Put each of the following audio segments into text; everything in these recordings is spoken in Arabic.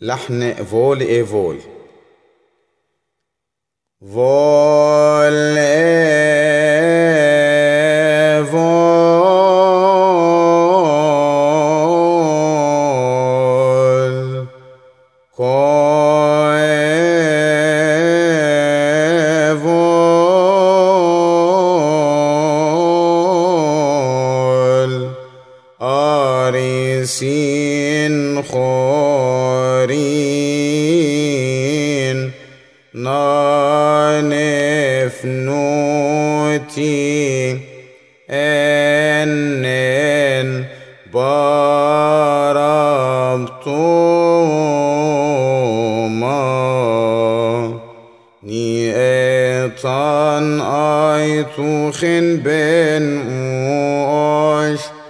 لحن فول اي فول فول اي فول كوي آريسين خورين نانف نوتي انن باربتوما نيئتان ايتوخن بن اوش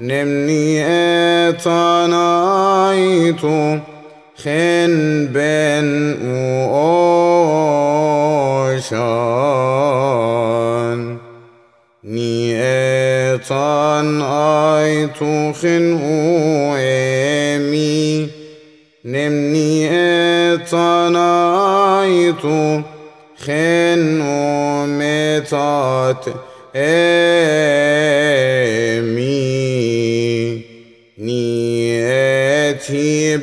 نمني اتانايتو خن بن اوشان ني اتان ايتو خن اوامي نمني اتانايتو خن اومتات امي chip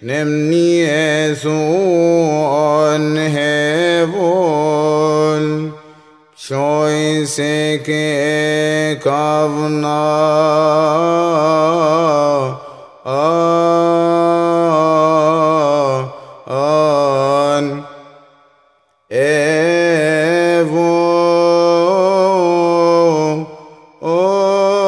nem nie son hebol shoy se ke kavna an evo oh